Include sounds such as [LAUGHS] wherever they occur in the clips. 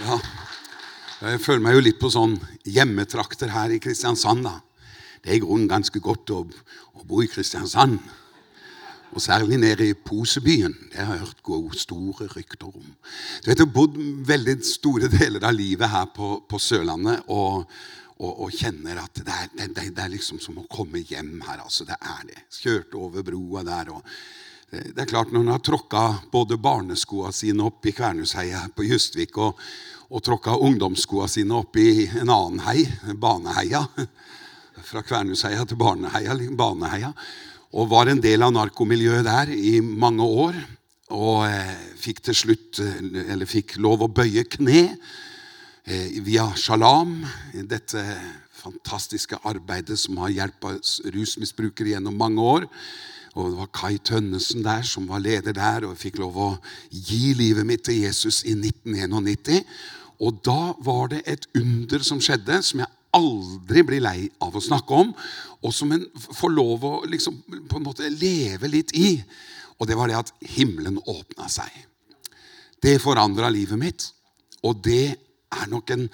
Ja. Jeg føler meg jo litt på sånn hjemmetrakter her i Kristiansand. da. Det er i grunnen ganske godt å, å bo i Kristiansand. Og særlig nede i Posebyen. Det har jeg hørt gode, store rykter om. Du vet, Jeg har bodd veldig store deler av livet her på, på Sørlandet og, og, og, kjenner at det er, det, det er, liksom som å komme hjem her. altså Det er det. Kjørte over broa der. og det, det er klart Når en har tråkka både barneskoa sine opp i Kvernusheia på Justvik og, og tråkka ungdomsskoa sine opp i en annen hei, Baneheia [LAUGHS] Fra Kvernusheia til Baneheia, Baneheia og var en del av narkomiljøet der i mange år. Og eh, fikk til slutt eh, eller fikk lov å bøye kne eh, via Shalam, dette fantastiske arbeidet som har hjulpet rusmisbrukere gjennom mange år. Og Det var Kai Tønnesen der som var leder der, og fikk lov å gi livet mitt til Jesus i 1991. Og da var det et under som skjedde, som jeg aldri blir lei av å snakke om, og som en får lov å liksom, på en måte leve litt i. Og det var det at himmelen åpna seg. Det forandra livet mitt. Og det er nok en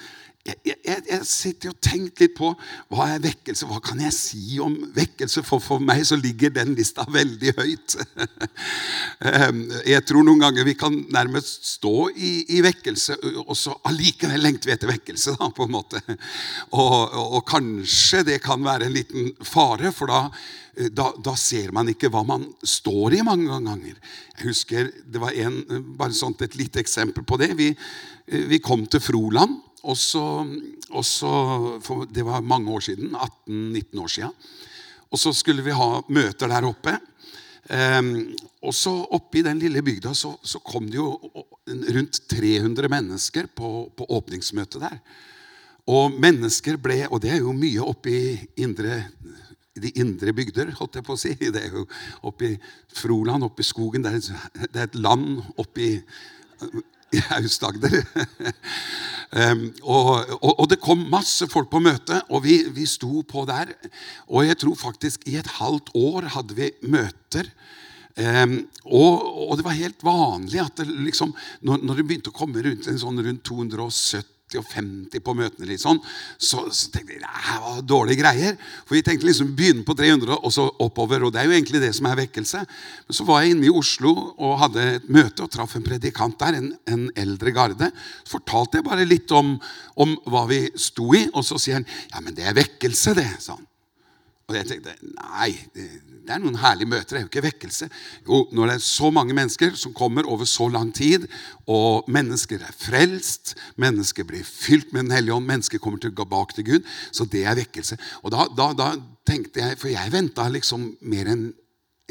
jeg, jeg, jeg sitter og tenker litt på hva er vekkelse. Hva kan jeg si om vekkelse? For for meg så ligger den lista [LAUGHS] veldig høyt. Ehm, jeg tror noen ganger vi kan nærmest stå i, i vekkelse, og så allikevel lengter vi etter vekkelse. Da, på en måte. Og, og, og, kanskje det kan være en liten fare, for da, da, da, ser man ikke hva man står i mange ganger. Jeg husker det var en, bare sånt et lite eksempel på det. Vi, vi kom til Froland. Og så, så Det var mange år siden. 18-19 år siden. Og så skulle vi ha møter der oppe. Um, og så Oppe i den lille bygda så, så, kom det jo rundt 300 mennesker på, på åpningsmøtet der. Og mennesker ble Og det er jo mye oppe i indre, de indre bygder, holdt jeg på å si. [LAUGHS] Det er jo oppe i Froland, oppe i skogen. Det er, det er et land oppe i Aust-Agder. [LAUGHS] um, og, og, og, det kom masse folk på møte, og vi, vi sto på der. Og jeg tror faktisk i et halvt år hadde vi møter. Um, og, og, det var helt vanlig at det liksom, når, når det begynte å komme rundt, en sånn rundt 270 40 og 50 på møtene, litt sånn, så, så tenkte vi det var dårlige greier. For vi tenkte liksom begynne på 300 og så oppover. Og det er jo egentlig det som er vekkelse. Men så var jeg inne i Oslo og hadde et møte og traff en predikant der, en, en eldre garde. Så fortalte jeg bare litt om, om, hva vi sto i, og så sier han ja, men det er vekkelse, det. sa han. Og jeg tenkte nei, det, er noen herlige møter. Det er jo ikke vekkelse. Jo, når det er så mange mennesker som kommer over så lang tid, og mennesker er frelst, mennesker blir fylt med Den hellige ånd, mennesker kommer tilbake til Gud, så det er vekkelse. Og da, da, da tenkte jeg, For jeg venta liksom mer enn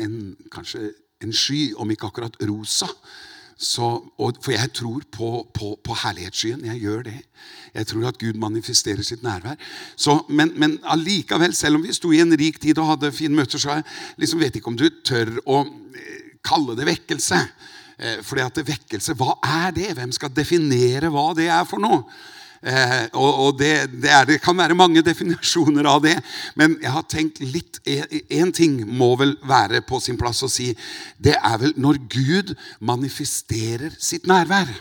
en, kanskje en sky, om ikke akkurat rosa. Så, og, for jeg tror på, på, på, herlighetsskyen. Jeg gjør det. Jeg tror at Gud manifesterer sitt nærvær. Så, men, men allikevel, selv om vi sto i en rik tid og hadde fine møter, så jeg liksom vet ikke om du tør å eh, kalle det vekkelse. Eh, fordi at vekkelse, hva er det? Hvem skal definere hva det er for noe? Eh, og, og det, det, er, det, kan være mange [LAUGHS] definisjoner av det, men jeg har tenkt litt Én ting må vel være på sin plass å si. Det er vel når Gud manifesterer sitt nærvær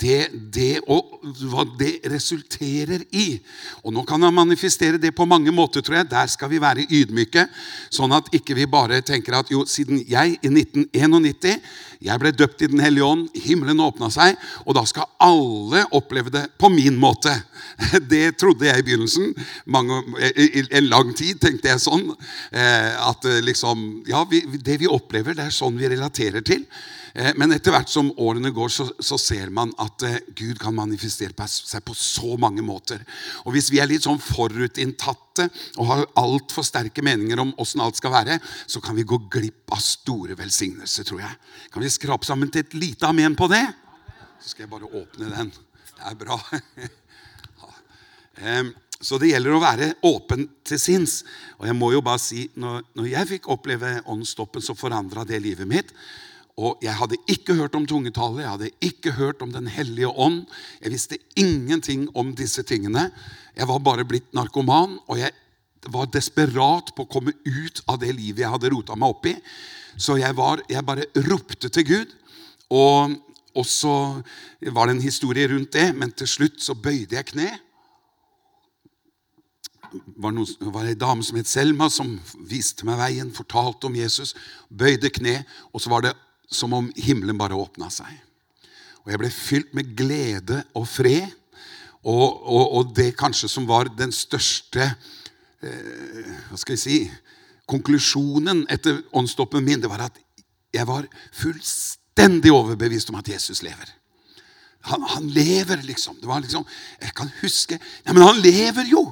det, det, og hva det resulterer i. Og Nå kan han manifestere det på mange måter, tror jeg. Der skal vi være ydmyke. Sånn at ikke vi bare tenker at jo, siden jeg i 1991 jeg ble døpt i Den hellige ånd, himmelen åpna seg, og da skal alle oppleve det på min måte. [LAUGHS] Det trodde jeg i begynnelsen. Mange, en lang tid tenkte jeg sånn. Eh, at eh, liksom, ja, vi, det vi opplever, det er sånn vi relaterer til. Eh, men etter hvert som årene går, så, så, ser man at eh, Gud kan manifestere seg på så mange måter. Og Hvis vi er litt sånn forutinntatte og har altfor sterke meninger om åssen alt skal være, så kan vi gå glipp av store velsignelser, tror jeg. Kan vi skrape sammen til et lite amen på det? Så skal jeg bare åpne den. Det er bra. [LAUGHS] Så det gjelder å være åpen til sinns. Og jeg må jo bare si, når, når jeg fikk oppleve åndsstoppen, så forandra det livet mitt. Og jeg hadde ikke hørt om tungetallet, jeg hadde ikke hørt om Den hellige ånd. Jeg visste ingenting om disse tingene. Jeg var bare blitt narkoman, og jeg var desperat på å komme ut av det livet jeg hadde rota meg opp i. Så jeg, var, jeg bare ropte til Gud. Og, og så var det en historie rundt det, men til slutt så bøyde jeg kne. Det var, en dame som het Selma, som viste meg veien, fortalte om Jesus. Bøyde kne, og så var det som om himmelen bare åpna seg. Og jeg ble fylt med glede og fred. Og, og, og det kanskje som var den største eh, Hva skal jeg si Konklusjonen etter åndsstoppen min, det var at jeg var fullstendig overbevist om at Jesus lever. Han, han lever, liksom. Det var liksom Jeg kan huske Ja, men han lever jo!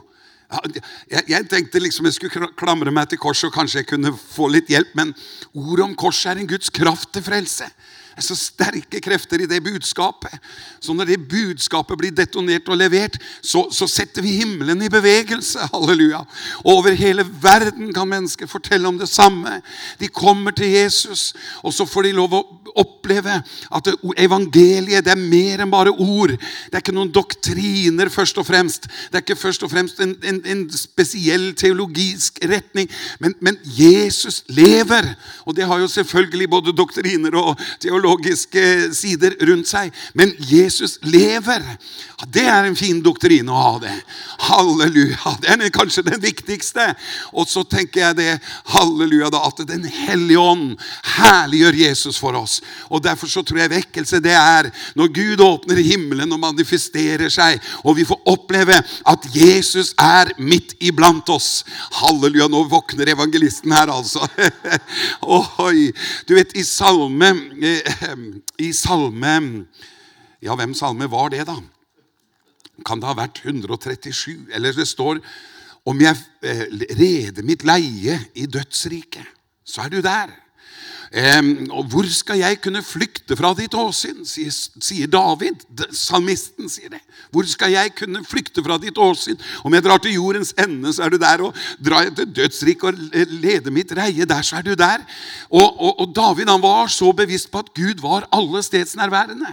Jeg, jeg, tenkte liksom jeg skulle klamre meg til korset og kanskje jeg kunne få litt hjelp, men ordet om korset er en Guds kraft til frelse. Er så sterke krefter i det budskapet. Så når det budskapet blir detonert og levert, så, så setter vi himmelen i bevegelse. [LAUGHS] Halleluja. Over hele verden kan mennesker fortelle om det samme. De kommer til Jesus, og så får de lov å oppleve at evangeliet det er mer enn bare ord. Det er ikke noen doktriner, først og fremst. Det er ikke først og fremst en, en, en spesiell teologisk retning. Men, men, Jesus lever. Og det har jo selvfølgelig både doktriner og teologiske sider rundt seg. Men Jesus lever. Det er en fin doktrine å ha det. Halleluja. Det er kanskje den viktigste. Og så tenker jeg det, halleluja, da, at Den hellige ånd herliggjør Jesus for oss. Og Derfor så tror jeg vekkelse det er når Gud åpner himmelen og manifesterer seg, og vi får oppleve at Jesus er midt iblant oss. Halleluja, nå våkner evangelisten her, altså. [LAUGHS] Oi, Du vet, i salme eh, [CLEARS THROAT] I salme Ja, hvem salme var det, da? Kan det ha vært 137? Eller det står om jeg eh, reder mitt leie i dødsriket, så er du der. Og hvor skal jeg kunne flykte fra ditt åsyn, sier, David. Salmisten sier det. Hvor skal jeg kunne flykte fra ditt åsyn? Om jeg drar til jordens ende, så er du der. Og drar jeg til dødsriket og leder mitt reie, der så er du der. Og, og, og, David han var så bevisst på at Gud var alle stedsnærværende.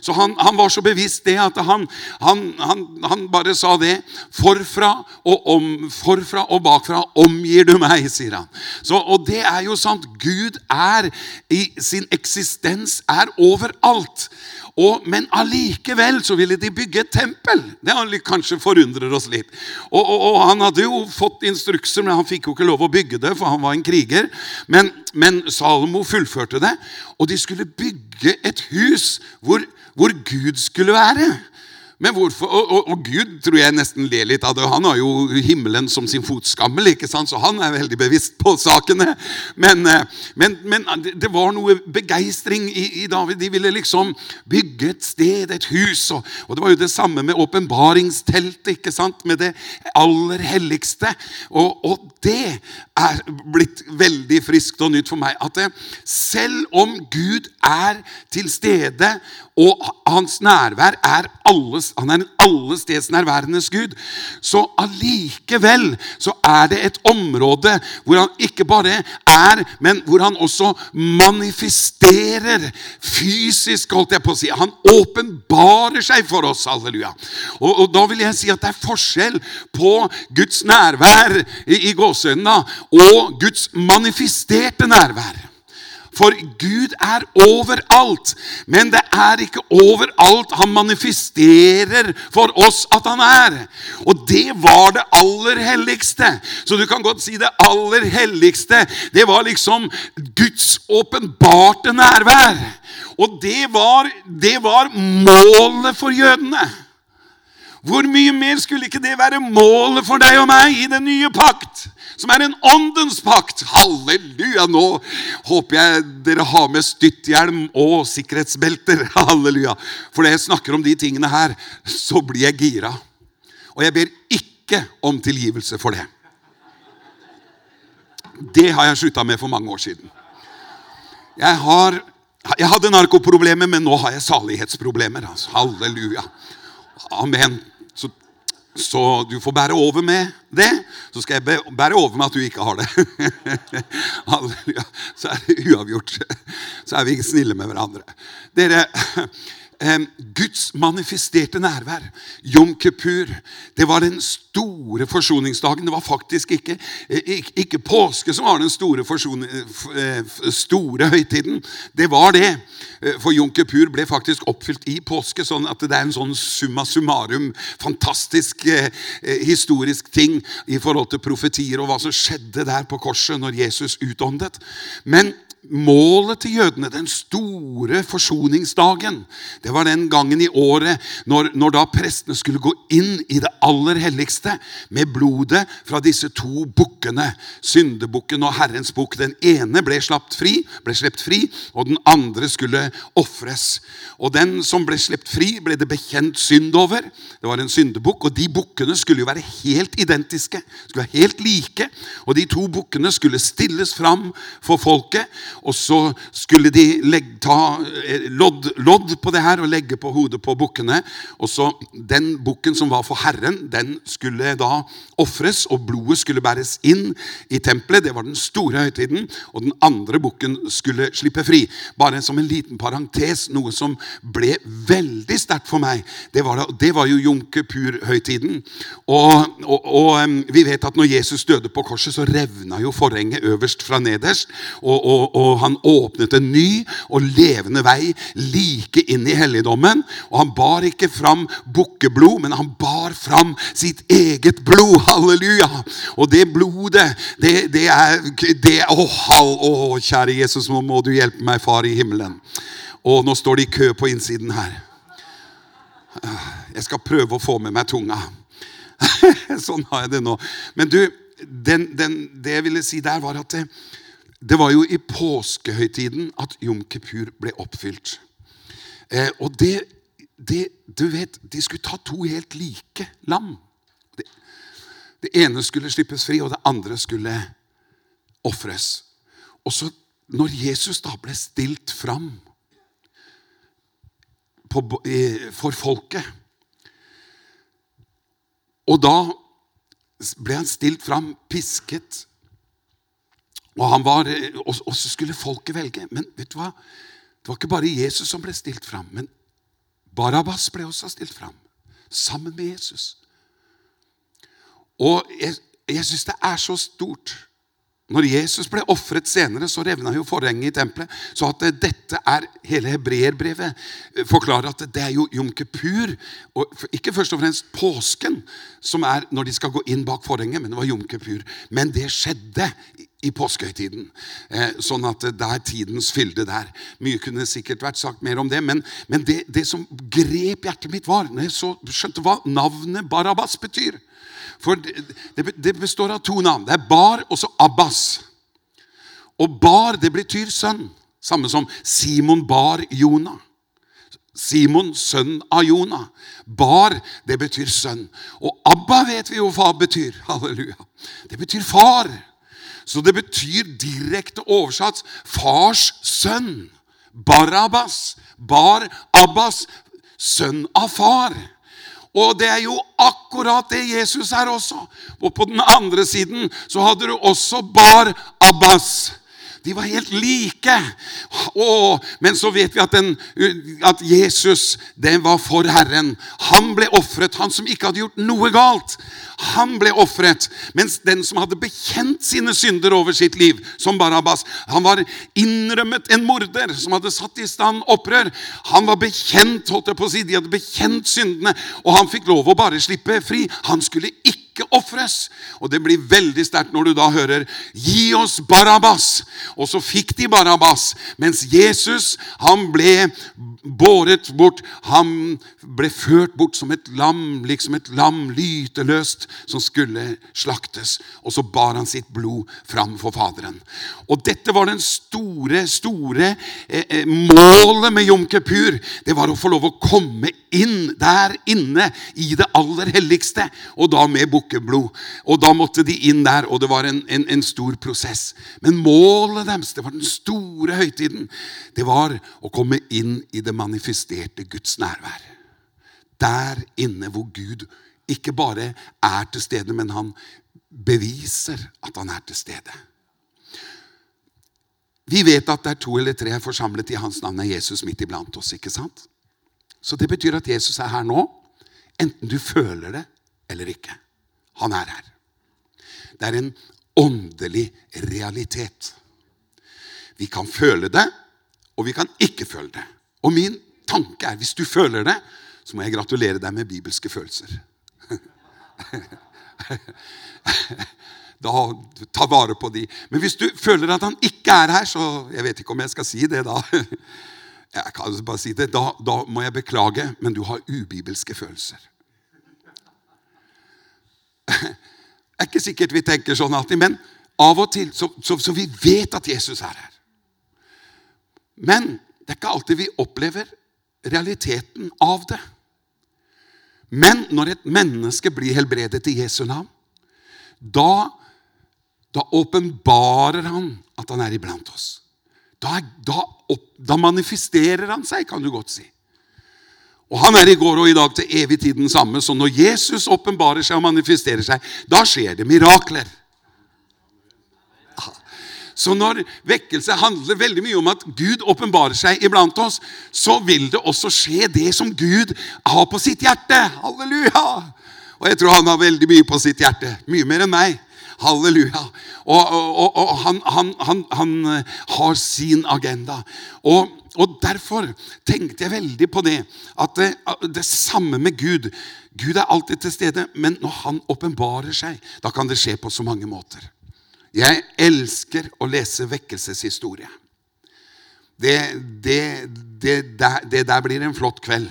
Så han, han, var så bevisst det at han, han, han bare sa det. Forfra og, om, forfra og bakfra omgir du meg, sier han. Så, og det er jo sant. Gud er er i sin eksistens er overalt. Og, men allikevel så ville de bygge et tempel. Det kanskje forundrer oss litt. Og, og, og, Han hadde jo fått instrukser, men han fikk jo ikke lov å bygge det, for han var en kriger. Men, men Salomo fullførte det, og de skulle bygge et hus hvor, hvor Gud skulle være. Men hvorfor, og, og, og, Gud tror jeg nesten ler litt av det. Han har jo himmelen som sin fotskammel, ikke sant? så han er veldig bevisst på sakene. Men, eh, men, men det var noe begeistring i, i, David. De ville liksom bygge et sted, et hus. Og, og det var jo det samme med åpenbaringsteltet, ikke sant? med det aller helligste. Og, det er blitt veldig friskt og nytt for meg. At det, selv om Gud er til stede og hans nærvær er alles, han er en allestedsnærværendes Gud. Så allikevel så er det et område hvor han ikke bare er, men hvor han også manifesterer fysisk, holdt jeg på å si. Han åpenbarer seg for oss. Halleluja. Og, og da vil jeg si at det er forskjell på Guds nærvær i, i gåseøynene og Guds manifesterte nærvær. For Gud er overalt. Men det er ikke overalt han manifesterer for oss at han er. Og det var det aller helligste. Så du kan godt si det aller helligste. Det var liksom Guds åpenbarte nærvær. Og det var, det var målet for jødene. Hvor mye mer skulle ikke det være målet for deg og meg i den nye pakt? Som er en åndens pakt. Halleluja! Nå håper jeg dere har med stytthjelm og sikkerhetsbelter. [LAUGHS] Halleluja! For når jeg snakker om de tingene her, så blir jeg gira. Og jeg ber ikke om tilgivelse for det. Det har jeg slutta med for mange år siden. Jeg, har, jeg hadde narkoproblemer, men nå har jeg salighetsproblemer. Altså. Halleluja. Amen. Så, du får bære over med det. Så skal jeg bære over med at du ikke har det. [LAUGHS] Så er det uavgjort. Så er vi snille med hverandre. Dere, Guds manifesterte nærvær. Jom kippur. Det var den store forsoningsdagen. Det var faktisk ikke, eh, ikke, ikke påske som var den store, eh, store høytiden. Det var det. Eh, for Jom kippur ble faktisk oppfylt i påske. sånn at det er en sånn summa summarum, fantastisk historisk ting i forhold til profetier og hva som skjedde der på korset når Jesus utåndet. Men målet til jødene, den store forsoningsdagen, det var den gangen i året når, når, da prestene skulle gå inn i det aller helligste med blodet fra disse to bukkene, syndebukken og Herrens bukk. Den ene ble slapt fri, ble sluppet fri, og den andre skulle ofres. Og den som ble sluppet fri, ble det bekjent synd over. Det var en syndebukk, og de bukkene skulle jo være helt identiske, skulle være helt like. Og de to bukkene skulle stilles fram for folket. Og så skulle de legge, ta eh, lodd, lodd, på det her og legge på hodet på bukkene. Og så Den bukken som var for Herren, den skulle da ofres, og blodet skulle bæres inn i tempelet. Det var den store høytiden. Og den andre bukken skulle slippe fri. Bare som en liten parentes, noe som ble veldig sterkt for meg, det var, det var jo Jom Kippur-høytiden. Og, og, og, vi vet at når Jesus døde på korset, så revna jo forhenget øverst fra nederst. og, og og han åpnet en ny og levende vei like inn i helligdommen. Og han bar ikke fram bukkeblod, men han bar fram sitt eget blod. Halleluja! Og det blodet, det, det er det, å, å, kjære Jesus, nå må du hjelpe meg, far i himmelen. Og nå står det i kø på innsiden her. Jeg skal prøve å få med meg tunga. [LAUGHS] sånn har jeg det nå. Men du, den, den, det jeg ville si der, var at det, det var jo i påskehøytiden at Jom Kippur ble oppfylt. Eh, og det, det, Du vet, de skulle ta to helt like lam. Det, det ene skulle slippes fri, og det andre skulle ofres. Og så, når Jesus da ble stilt fram på, for folket Og da ble han stilt fram, pisket og, var, og, så skulle folket velge. Men vet du hva? det var ikke bare Jesus som ble stilt fram. Men Barabas ble også stilt fram, sammen med Jesus. Og jeg, jeg syns det er så stort når Jesus ble ofret senere, så revna jo forhenget i tempelet. Så at dette er hele hebreerbrevet eh, forklarer at det er jo Jom Kippur, og ikke først og fremst påsken, som er når de skal gå inn bak forhenget, men det var Jom Kippur. Men det skjedde i påskehøytiden. Eh, sånn at det er tidens fylde der. Mye kunne sikkert vært sagt mer om det, men, men det, det, som grep hjertet mitt, var når jeg så, skjønte hva navnet Barabas betyr. For det, det består av to navn. Det er Bar og så Abbas. Og Bar, det betyr sønn. Samme som Simon bar Jonah. Simon, sønn av Jonah. Bar, det betyr sønn. Og Abba vet vi jo hva betyr. [LAUGHS] Halleluja. Det betyr far. Så det betyr direkte oversatt fars sønn. Barabas. Bar Abbas, sønn av far. Og det er jo akkurat det Jesus er også. Og på den andre siden så hadde du også Bar Abbas. De var helt like. Å, men så vet vi at, den, at Jesus den var for Herren. Han ble ofret, han som ikke hadde gjort noe galt. Han ble ofret. Mens den som hadde bekjent sine synder over sitt liv, som Barabbas Han var innrømmet en morder som hadde satt i stand opprør. Han var bekjent, holdt jeg på å si, de hadde bekjent syndene, og han fikk lov å bare slippe fri. Han skulle ofres. Og det blir veldig sterkt når du da hører 'Gi oss Barabas'. Og så fikk de Barabas, mens Jesus han ble båret bort. Han ble ført bort som et lam, liksom et lam lyteløst som skulle slaktes. Og så bar han sitt blod fram for Faderen. Og dette var den store, store eh, eh, målet med Jom Kepur. Det var å få lov å komme inn der inne i det aller helligste, og da med bukkeblod. Og da måtte de inn der, og det var en, en, en stor prosess. Men målet deres, det var den store høytiden, det var å komme inn i det manifesterte Guds nærvær. Der inne hvor Gud ikke bare er til stede, men han beviser at han er til stede. Vi vet at det er to eller tre forsamlet i hans navn er Jesus midt iblant oss. ikke sant? Så det betyr at Jesus er her nå, enten du føler det eller ikke. Han er her. Det er en åndelig realitet. Vi kan føle det, og vi kan ikke føle det. Og min tanke er hvis du føler det, så må jeg gratulere deg med bibelske følelser. [LAUGHS] da Ta vare på de. Men hvis du føler at han ikke er her, så Jeg vet ikke om jeg skal si det da. [LAUGHS] Jeg kan bare si det. Da, da må jeg beklage, men du har ubibelske følelser. Det er ikke sikkert vi tenker sånn alltid, men av og til så, så, så vi vet at Jesus er her. Men det er ikke alltid vi opplever realiteten av det. Men når et menneske blir helbredet i Jesu navn, da, da åpenbarer han at han er iblant oss. Da, da, da, manifesterer han seg, kan du godt si. Og Han er i går og i dag til evig tid den samme. Så når Jesus åpenbarer seg og manifesterer seg, da skjer det mirakler. Så når vekkelse handler veldig mye om at Gud åpenbarer seg iblant oss, så vil det også skje det som Gud har på sitt hjerte. Halleluja! Og jeg tror han har veldig mye på sitt hjerte. Mye mer enn meg. Halleluja. Og, og, og, han, han, han, han, eh, har sin agenda. Og, derfor tenkte jeg veldig på det. At det, det samme med Gud. Gud er alltid til stede, men når han åpenbarer seg, da kan det skje på så mange måter. Jeg elsker å lese vekkelseshistorie. Det, det, det, det, der blir en flott kveld.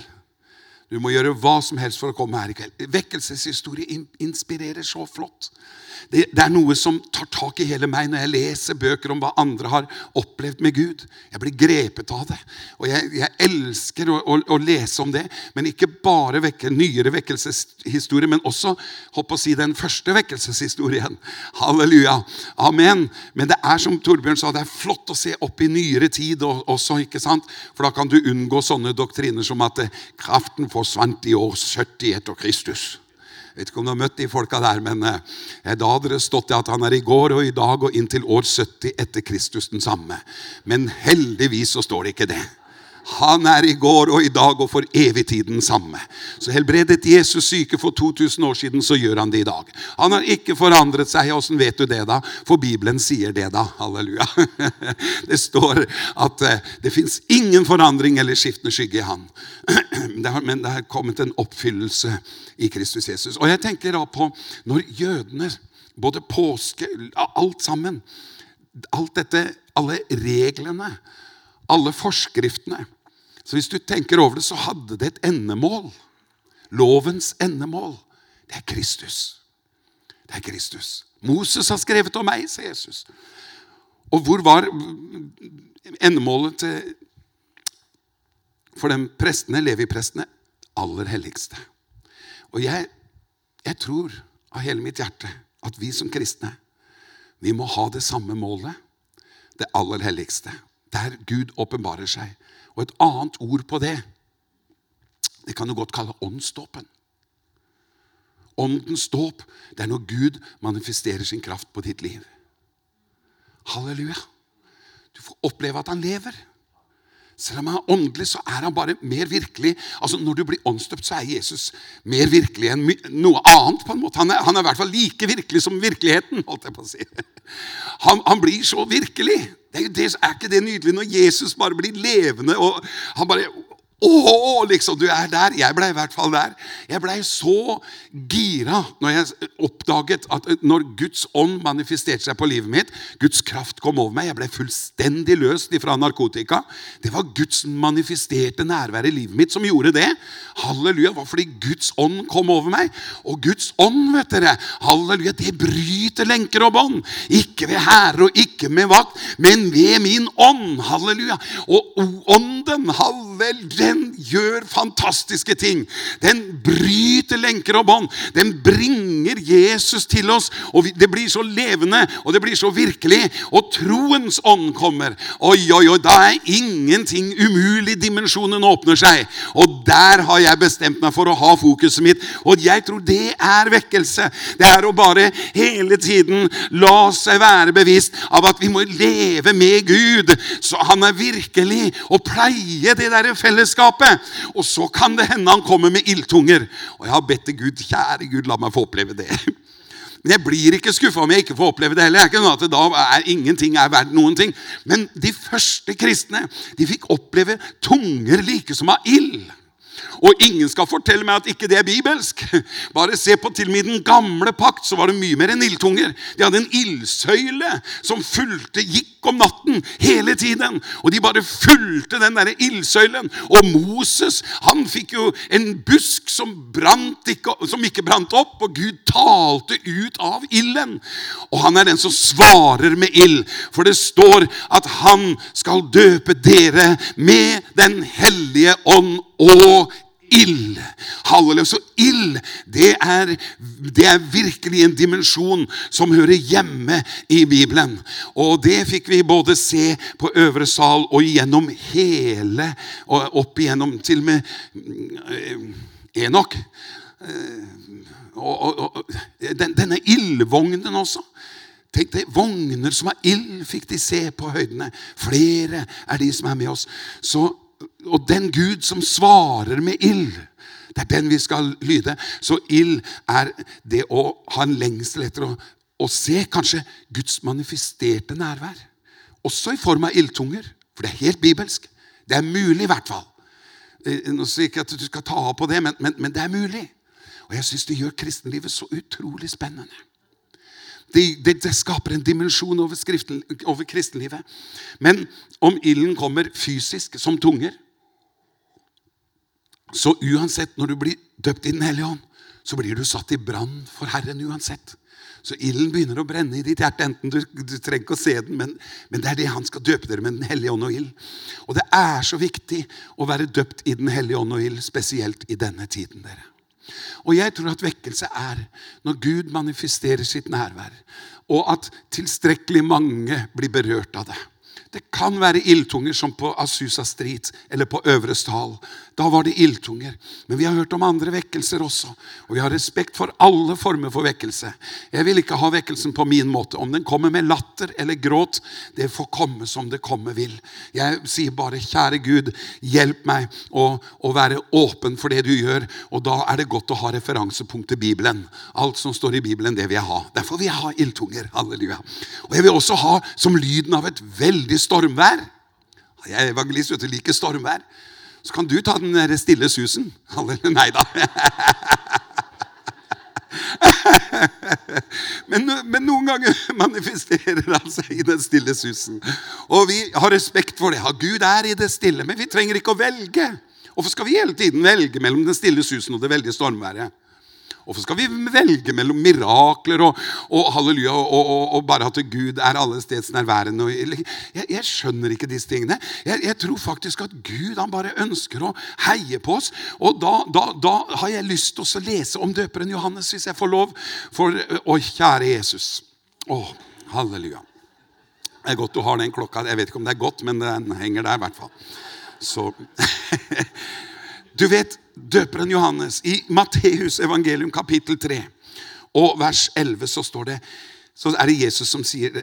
Du må gjøre hva som helst for å komme her i kveld. Vekkelseshistorie inspirerer så flott. Det, det, er noe som tar tak i hele meg når jeg leser bøker om hva andre har opplevd med Gud. Jeg blir grepet av det. Og jeg, jeg elsker å, å, å, lese om det. Men ikke bare vekke, nyere vekkelseshistorie, men også hopp å si, den første vekkelseshistorien. [LAUGHS] Halleluja. Amen. Men det er som Torbjørn sa, det er flott å se opp i nyere tid også. ikke sant? For da kan du unngå sånne doktriner som at eh, kraften forsvant i år 70 etter Kristus. Jeg vet ikke om du har møtt de folka der, men eh, da hadde det stått at han er i går og i dag og inntil år 70 etter Kristus den samme. Men heldigvis så står det ikke det. Han er i går og i dag og for evig tid den samme. Så helbredet Jesus syke for 2000 år siden, så gjør han det i dag. Han har ikke forandret seg. Åssen vet du det, da? For Bibelen sier det, da. Halleluja. [LAUGHS] Det står at eh, det fins ingen forandring eller skiftende skygge i Han. [CLEARS THROAT] Men det har kommet en oppfyllelse i Kristus Jesus. Og jeg tenker da på når jødene, både påske, alt sammen Alt dette, alle reglene, alle forskriftene så hvis du tenker over det, så hadde det et endemål. Lovens endemål. Det er Kristus. Det er Kristus. Moses har skrevet om meg, sier Jesus. Og hvor var endemålet til for de prestene, Levi-prestene? Aller helligste. Og jeg, jeg tror av hele mitt hjerte at vi som kristne vi må ha det samme målet, det aller helligste, der Gud åpenbarer seg. Og et annet ord på det, det kan du godt kalle åndsdåpen. Åndens dåp, det er når Gud manifesterer sin kraft på ditt liv. Halleluja. Du får oppleve at han lever. Selv om han er åndelig, så er han bare mer virkelig. Altså Når du blir åndsdøpt, så er Jesus mer virkelig enn noe annet. på en måte. Han er, han er i hvert fall like virkelig som virkeligheten. holdt jeg på å si. Han, han blir så virkelig. Det er, det, er ikke det nydelig når Jesus bare blir levende? og han bare å, liksom, du er der. Jeg ble i hvert fall der. Jeg blei så gira når jeg oppdaget at når Guds ånd manifesterte seg på livet mitt, Guds kraft kom over meg, jeg ble fullstendig løst fra narkotika. Det var Guds manifesterte nærvær i livet mitt som gjorde det. Halleluja. Var fordi Guds ånd kom over meg. Og Guds ånd, vet dere, halleluja, det bryter lenker og bånd. Ikke ved hære og ikke med vakt, men ved min ånd. Halleluja. Og ånden, halleluja den gjør fantastiske ting. Den bryter lenker og bånd. Den bringer Jesus til oss. og Det blir så levende, og det blir så virkelig. Og troens ånd kommer. Oi, oi, oi, Da er ingenting umulig. Dimensjonen åpner seg. Og der har jeg bestemt meg for å ha fokuset mitt. Og jeg tror det er vekkelse. Det er å bare hele tiden la seg være bevisst av at vi må leve med Gud. Så han er virkelig Og pleie det der nære fellesskapet. Og så kan det hende han kommer med ildtunger. Og jeg har bedt til Gud, kjære Gud, la meg få oppleve det. [LAUGHS] Men jeg blir ikke skuffa om jeg ikke får oppleve det heller. Det er ikke noe at da er Ingenting er verdt noen ting. Men de første kristne de fikk oppleve tunger like som av ild. Og ingen skal fortelle meg at ikke det er bibelsk. [LAUGHS] Bare se på til og med den gamle pakt, så var det mye mer enn ildtunger. De hadde en ildsøyle som fulgte, gikk om natten hele tiden. Og de bare fulgte den derre ildsøylen. Og Moses han fikk jo en busk som, ikke, som ikke brant opp, og Gud talte ut av ilden. Og han er den som svarer med ild, for det står at han skal døpe dere med Den hellige ånd og ild. Halleluja. Så ild, det er, det er virkelig en dimensjon som hører hjemme i Bibelen. Og det fikk vi både se på øvre sal og gjennom hele og Opp igjennom til og med eh, Enok. Og, og, og, den, denne ildvognen også. Tenk deg, Vogner som har ild, fikk de se på høydene. Flere er de som er med oss. Så og den Gud som svarer med ild, det er den vi skal lyde. Så ild er det å ha en lengsel etter å, å se kanskje Guds manifesterte nærvær. Også i form av ildtunger, for det er helt bibelsk. Det er mulig, i hvert fall. Eh, nå sier ikke at du skal ta av på det, men, men, men det er mulig. Og jeg syns det gjør kristenlivet så utrolig spennende. Det, det, det, skaper en dimensjon over, over kristenlivet. Men om ilden kommer fysisk, som tunger Så uansett, når du blir døpt i Den hellige ånd, så blir du satt i brann for Herren uansett. Så ilden begynner å brenne i ditt hjerte. enten Du, du trenger ikke å se den, men, men, det er det han skal døpe dere med Den hellige ånd og ild. Og det er så viktig å være døpt i Den hellige ånd og ild, spesielt i denne tiden. dere. Og jeg tror at vekkelse er når Gud manifesterer sitt nærvær, og at tilstrekkelig mange blir berørt av det. Det kan være ildtunger som på Asusa Street eller på Øvre Stal. Da var det ildtunger. Men vi har hørt om andre vekkelser også. Og vi har respekt for alle former for vekkelse. Jeg vil ikke ha vekkelsen på min måte. Om den kommer med latter eller gråt, det får komme som det komme vil. Jeg sier bare, kjære Gud, hjelp meg å, å være åpen for det du gjør. Og da er det godt å ha referansepunkt til Bibelen. Alt som står i Bibelen, det vil jeg ha. Derfor vil jeg ha ildtunger. Halleluja. Og jeg vil også ha som lyden av et veldig stormvær. Jeg er evangelist, vet du, liker stormvær. Så kan du ta den der stille susen. [LAUGHS] Nei da. [LAUGHS] Men, men, noen ganger [LAUGHS] manifesterer han seg i den stille susen. Og vi har respekt for det. Ja, Gud er i det stille, men vi trenger ikke å velge. Hvorfor skal vi hele tiden velge mellom den stille susen og det veldige stormværet? Hvorfor skal vi velge mellom mirakler og, og halleluja og, og, og, bare at Gud er alle steds nærværende? Jeg, jeg, skjønner ikke disse tingene. Jeg, jeg, tror faktisk at Gud han bare ønsker å heie på oss. Og da, da, da har jeg lyst til å lese om døperen Johannes, hvis jeg får lov. For, å, kjære Jesus. Å, halleluja. Det er godt du har den klokka. Jeg vet ikke om det er godt, men den henger der i hvert fall. Så [LAUGHS] Du vet, døperen Johannes i Matteus evangelium kapittel 3 og vers 11 så står det så er det Jesus som sier,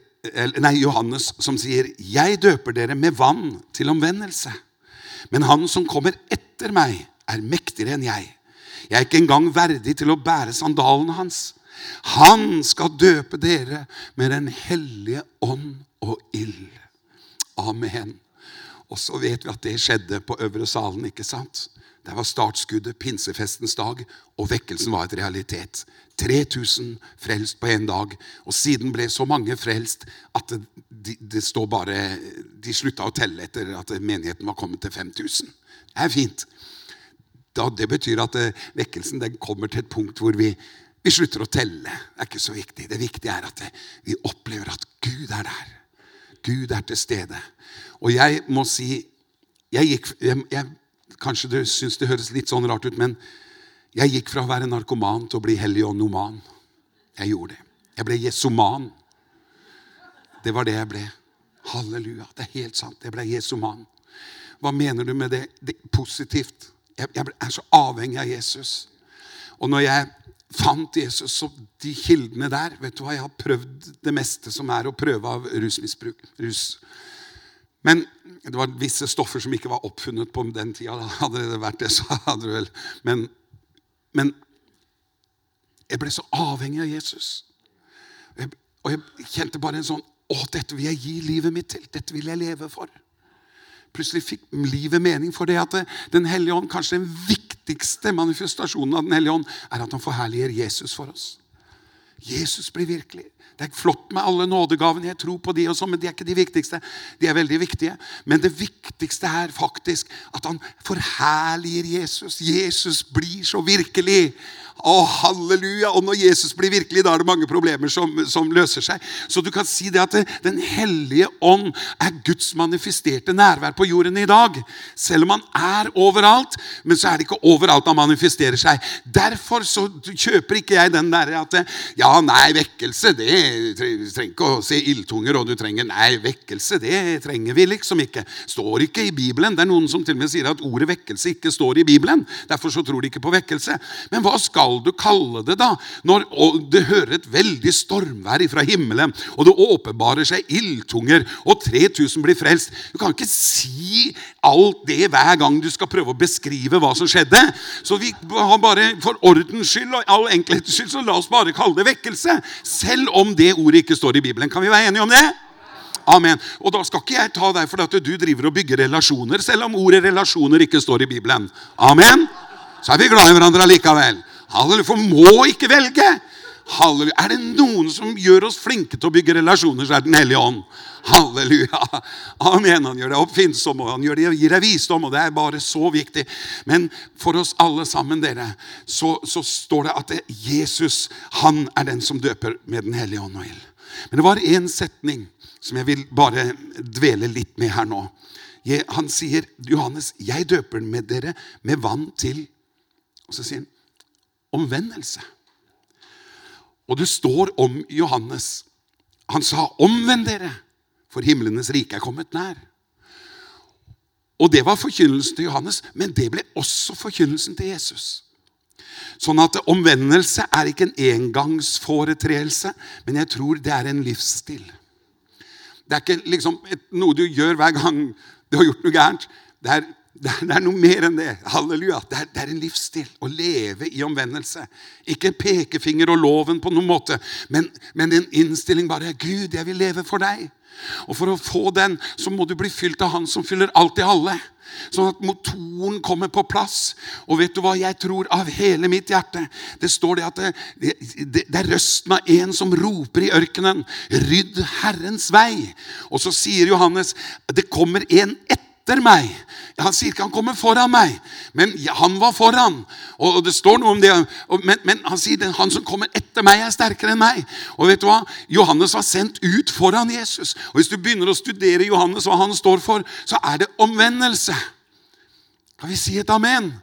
nei, Johannes som sier, 'Jeg døper dere med vann til omvendelse.' 'Men han som kommer etter meg, er mektigere enn jeg.' 'Jeg er ikke engang verdig til å bære sandalene hans.' 'Han skal døpe dere med Den hellige ånd og ild.' Amen. Og så vet vi at det skjedde på Øvre Salen, ikke sant? Det var startskuddet, pinsefestens dag, og vekkelsen var et realitet. 3000 frelst på én dag. Og siden ble så mange frelst at det, de, det står bare De slutta å telle etter at menigheten var kommet til 5000. Det er fint. Da, det betyr at eh, vekkelsen kommer til et punkt hvor vi, vi, slutter å telle. Det er ikke så viktig. Det viktige er at det, vi opplever at Gud er der. Gud er til stede. Og jeg må si jeg, gikk, jeg, jeg Kanskje du syns det høres litt sånn rart ut, men jeg gikk fra å være narkoman til å bli helionoman. Jeg gjorde det. Jeg ble jesoman. Det var det jeg ble. Halleluja. Det er helt sant. Jeg ble jesoman. Hva mener du med det? det positivt. Jeg, jeg er så avhengig av Jesus. Og når jeg fant Jesus og de kildene der Vet du hva, Jeg har prøvd det meste som er å prøve av rusmisbruk. Rus. Men det var visse stoffer som ikke var oppfunnet på den tida. Hadde det vært det, så hadde det vel Men, men jeg ble så avhengig av Jesus. Jeg, og jeg kjente bare en sånn Å, dette vil jeg gi livet mitt til. Dette vil jeg leve for. Plutselig fikk livet mening for det at Den hellige ånd, kanskje den viktigste manifestasjonen av Den hellige ånd, er at han forherliger Jesus for oss. Jesus blir virkelig. Det er flott med alle nådegavene, jeg tror på de og sånn, men de er ikke de viktigste. De er veldig viktige. Men det viktigste er faktisk at han forherliger Jesus. Jesus blir så virkelig. Å, halleluja! Og når Jesus blir virkelig, da er det mange problemer som, som løser seg. Så du kan si det at det, Den hellige ånd er Guds manifesterte nærvær på jorden i dag. Selv om han er overalt, men så er det ikke overalt han manifesterer seg. Derfor så kjøper ikke jeg den derre at ja, nei, vekkelse, det trenger ikke å se ildtunger, og du trenger Nei, vekkelse, det trenger vi liksom ikke. Står ikke i Bibelen. Det er noen som til og med sier at ordet vekkelse ikke står i Bibelen. Derfor så tror de ikke på vekkelse. Men hva skal du kalle det, da? Når det hører et veldig stormvær fra himmelen, og det åpenbarer seg ildtunger, og 3000 blir frelst. Du kan ikke si alt det hver gang du skal prøve å beskrive hva som skjedde. Så vi har bare, for ordens skyld og all enkelhets skyld, så la oss bare kalle det vekkelse. Selv om det ordet ikke står i Bibelen. Kan vi være enige om det? Amen. Og da skal ikke jeg ta deg for at du driver og bygger relasjoner, selv om ordet relasjoner ikke står i Bibelen. Amen. Så er vi glad i hverandre allikevel. Halleluja. For må ikke velge. Halleluja. Er det noen som gjør oss flinke til å bygge relasjoner, så er Den hellige ånd. Halleluja. Amen. Han gjør deg oppfinnsom, og han det, gir deg visdom, og det er bare så viktig. Men for oss alle sammen, dere, så, så står det at det, Jesus han er den som døper med Den hellige ånd og ild. Men det var én setning som jeg vil bare dvele litt med her nå. Han sier, 'Johannes, jeg døper med dere med vann til' Og så sier han, 'omvendelse'. Og det står om Johannes. Han sa, 'Omvend dere, for himlenes rike er kommet nær'. Og Det var forkynnelsen til Johannes, men det ble også forkynnelsen til Jesus. Sånn at omvendelse er ikke en engangsforetreelse, men jeg tror det er en livsstil. Det er ikke liksom et, noe du gjør hver gang du har gjort noe gærent. Det er, det er, noe mer enn det. Halleluja. Det er, det er, en livsstil å leve i omvendelse. Ikke pekefinger og loven på noen måte, men, men en innstilling bare 'Gud, jeg vil leve for deg'. Og For å få den så må du bli fylt av Han som fyller alt i alle. Sånn at motoren kommer på plass. Og vet du hva jeg tror av hele mitt hjerte? Det står det at det, det, det er røsten av en som roper i ørkenen. Rydd Herrens vei. Og så sier Johannes det kommer en etter meg. Han sier ikke han kommer foran meg, men han var foran. Og det står noe om det. Men, men han sier han som kommer etter meg, er sterkere enn meg. Og vet du hva? Johannes var sendt ut foran Jesus. Og Hvis du begynner å studere Johannes, hva han står for, så er det omvendelse. Kan vi si et amen?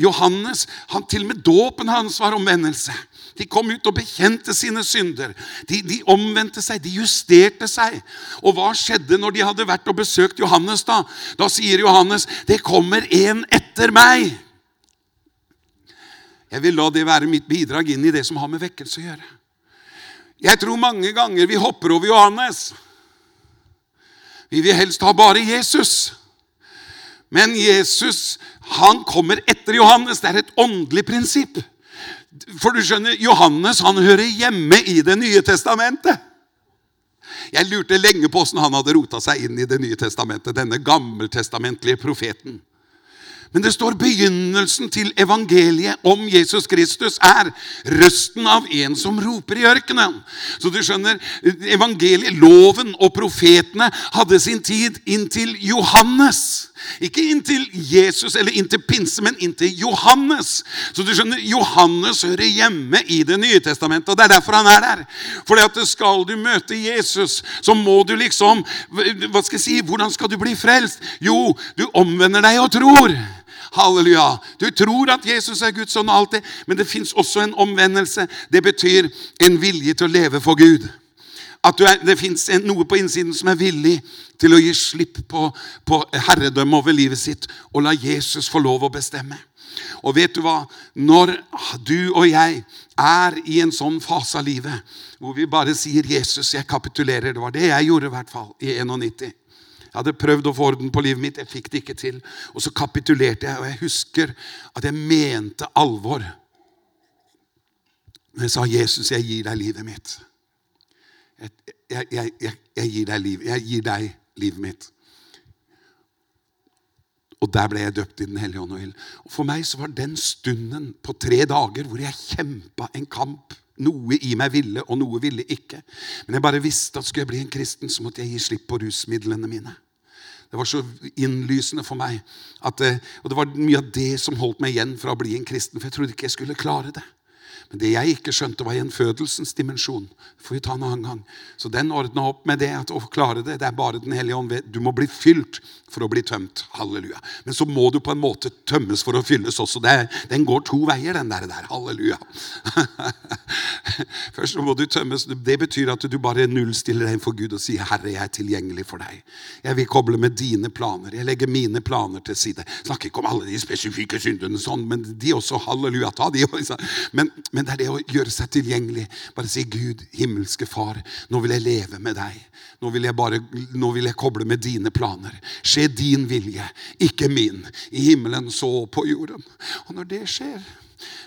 Johannes, han, Til og med dåpen hans var omvendelse. De kom ut og bekjente sine synder. De, de, omvendte seg, de justerte seg. Og hva skjedde når de hadde vært og besøkt Johannes? Da Da sier Johannes, 'Det kommer en etter meg'. Jeg vil la det være mitt bidrag inn i det som har med vekkelse å gjøre. Jeg tror mange ganger vi hopper over Johannes. Vi vil helst ha bare Jesus. Men Jesus han kommer etter Johannes. Det er et åndelig prinsipp. For du skjønner, Johannes han hører hjemme i Det nye testamentet. Jeg lurte lenge på åssen han hadde rota seg inn i Det nye testamentet, denne gammeltestamentlige profeten. Men det står begynnelsen til evangeliet om Jesus Kristus er røsten av en som roper i ørkenen. Så du skjønner, evangeliet, loven og profetene hadde sin tid inntil Johannes. Ikke inntil Jesus eller inntil pinse, men inntil Johannes. Så du skjønner, Johannes hører hjemme i Det nye testamentet, og det er derfor han er der. Fordi at skal du møte Jesus, så må du liksom hva skal jeg si, Hvordan skal du bli frelst? Jo, du omvender deg og tror. Halleluja. Du tror at Jesus er Guds sønn, og alt det, men det fins også en omvendelse. Det betyr en vilje til å leve for Gud. At er, det fins noe på innsiden som er villig til å gi slipp på, på herredømme over livet sitt og la Jesus få lov å bestemme. Og vet du hva? Når du og jeg er i en sånn fase av livet hvor vi bare sier 'Jesus, jeg kapitulerer', det var det jeg gjorde i hvert fall i 91. Jeg hadde prøvd å få orden på livet mitt, jeg fikk det ikke til. Og så kapitulerte jeg, og jeg husker at jeg mente alvor. Men jeg sa, 'Jesus, jeg gir deg livet mitt'. Jeg, jeg, jeg, jeg gir deg liv. Jeg gir deg livet mitt. Og der ble jeg døpt i Den hellige ånd og ild. Og For meg så var den stunden på tre dager hvor jeg kjempa en kamp. Noe i meg ville, og noe ville ikke. Men jeg bare visste at skulle jeg bli en kristen, så måtte jeg gi slipp på rusmidlene mine. Det var så innlysende for meg. At, og det var mye av det som holdt meg igjen fra å bli en kristen. For jeg trodde ikke jeg skulle klare det. Men det jeg ikke skjønte, var gjenfødelsens dimensjon. Får vi ta en annen gang. Så den ordna opp med det. at å klare Det det er bare Den hellige ånd. Du må bli fylt for å bli tømt. Halleluja. Men så må du på en måte tømmes for å fylles også. Det, den går to veier, den der. der. Halleluja. [LAUGHS] Først må du tømmes. Det betyr at du bare nullstiller deg for Gud og sier, 'Herre, jeg er tilgjengelig for deg'. Jeg vil koble med dine planer. Jeg legger mine planer til side. Snakker ikke om alle de spesifikke syndene, sånn, men de også. Halleluja. Ta de. Men, men men det er det å gjøre seg tilgjengelig. Bare si, 'Gud, himmelske Far, nå vil jeg leve med deg.' Nå vil jeg, bare, nå vil jeg koble med dine planer. Skje din vilje, ikke min. I himmelen så på jorden. Og når det skjer,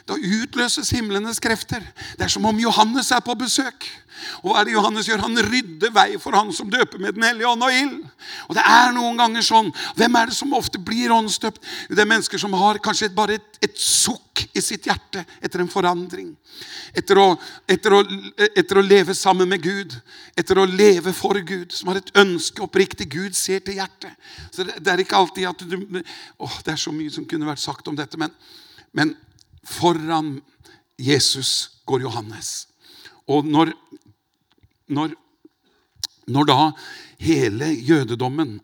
da utløses himlenes krefter. Det er som om Johannes er på besøk. Og hva er det Johannes gjør? Han rydder vei for han som døper med Den hellige ånd og ild. Og det er noen ganger sånn. Hvem er det som ofte blir åndsdøpt? Det er mennesker som har kanskje bare et, et sukk i sitt hjerte etter en forandring. Etter å, etter, å, etter å, leve sammen med Gud. Etter å leve for Gud. Som har et ønske oppriktig. Gud ser til hjertet. Så det, det er ikke alltid at du åh, Det er så mye som kunne vært sagt om dette. Men, men foran Jesus går Johannes. Og når når, når da hele jødedommen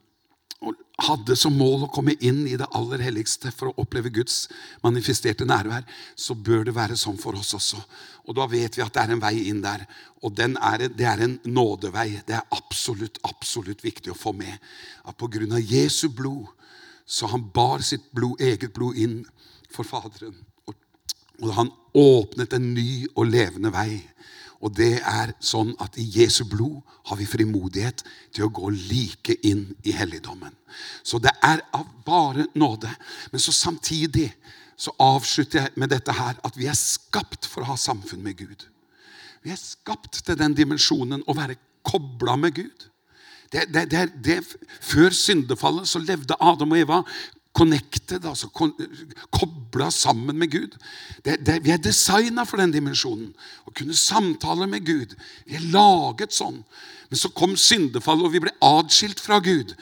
hadde som mål å komme inn i det aller helligste for å oppleve Guds manifesterte nærvær, så bør det være sånn for oss også. Og da vet vi at det er en vei inn der. Og er, det er en nådevei. Det er absolutt, absolutt viktig å få med. At på grunn av Jesu blod, så han bar sitt blod, eget blod inn for Faderen. Og, han åpnet en ny og levende vei og det er sånn at i Jesu blod har vi frimodighet til å gå like inn i helligdommen. Så det er av bare nåde. Men så samtidig så avslutter jeg med dette her at vi er skapt for å ha samfunn med Gud. Vi er skapt til den dimensjonen å være kobla med Gud. Det, det, det, før syndefallet så levde Adam og Eva connected, altså kobla sammen med Gud. Det, det, vi er designa for den dimensjonen. Å kunne samtale med Gud. Vi er laget sånn. Men så kom syndefallet, og vi ble atskilt fra Gud.